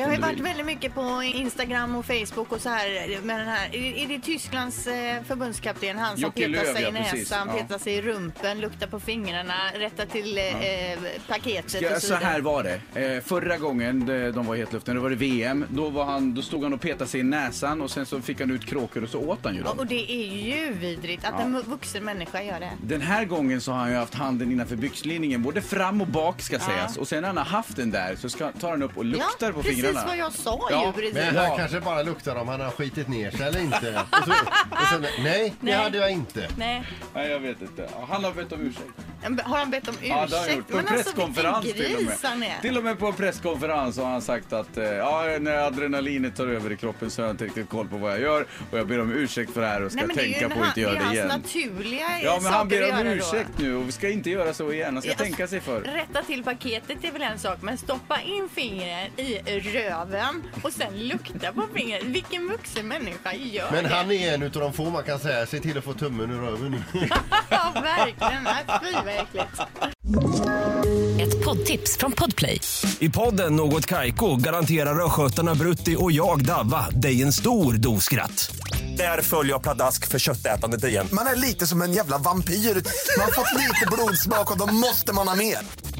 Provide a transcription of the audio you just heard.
Det har ju varit väldigt mycket på Instagram och Facebook och så här med den här. Är det Tysklands eh, förbundskapten? Han som Jocke petar Löw, sig i ja, precis. näsan, Ja. petar sig i rumpen, luktar på fingrarna, rättar till eh, eh, paketet Ja, och så så vidare. här var det. Eh, förra gången de de var i hetluften, då var det VM. Då, var han, då stod han och petade sig i näsan och sen så fick han ut kråkor och så åt han ju Ja, dem. och det är ju vidrigt att en vuxen människa gör det. Den här gången så har han ju haft handen innanför byxlinningen, både fram och bak ska sägas. Och sen när han har haft den där så ska, tar han upp och luktar ja, på precis fingrarna. Vad jag sa Ja, ju. Precis. Men Ja. han kanske bara luktar om han har skitit ner sig eller inte. Och så, och sen, nej, det Nej. hade jag inte. Nej. Nej, jag vet inte. Ja, Han har bett om ursäkt. Har han bett om ursäkt? Ja, det har han gjort. På en alltså presskonferens vilken till och gris han med. är. Till och med på en presskonferens har han sagt att eh, ja, när adrenalinet tar över i kroppen så har jag inte riktigt koll på vad jag gör och jag ber om ursäkt för det här och ska Nej, men det är ju tänka på att han- inte göra det Det är igen. hans naturliga Ja, men han saker ber att om göra då. ursäkt nu och vi ska inte göra så igen. Han ska Ja, alltså, tänka sig för. Rätta till paketet är väl en sak, men stoppa in fingret i röven och sen lukta på fingret. Vilken vuxen människa gör Men det? han är en utav de få man kan säga, se till att få tummen ur röven nu. Ja, verkligen. Fy vad äckligt. Ett poddtips från Podplay. I podden Något Kaiko garanterar östgötarna Brutti och jag, Davva, dig en stor dos skratt. Där följer jag pladask för köttätandet igen. Man är lite som en jävla vampyr. Man har fått lite blodsmak och då måste man ha mer.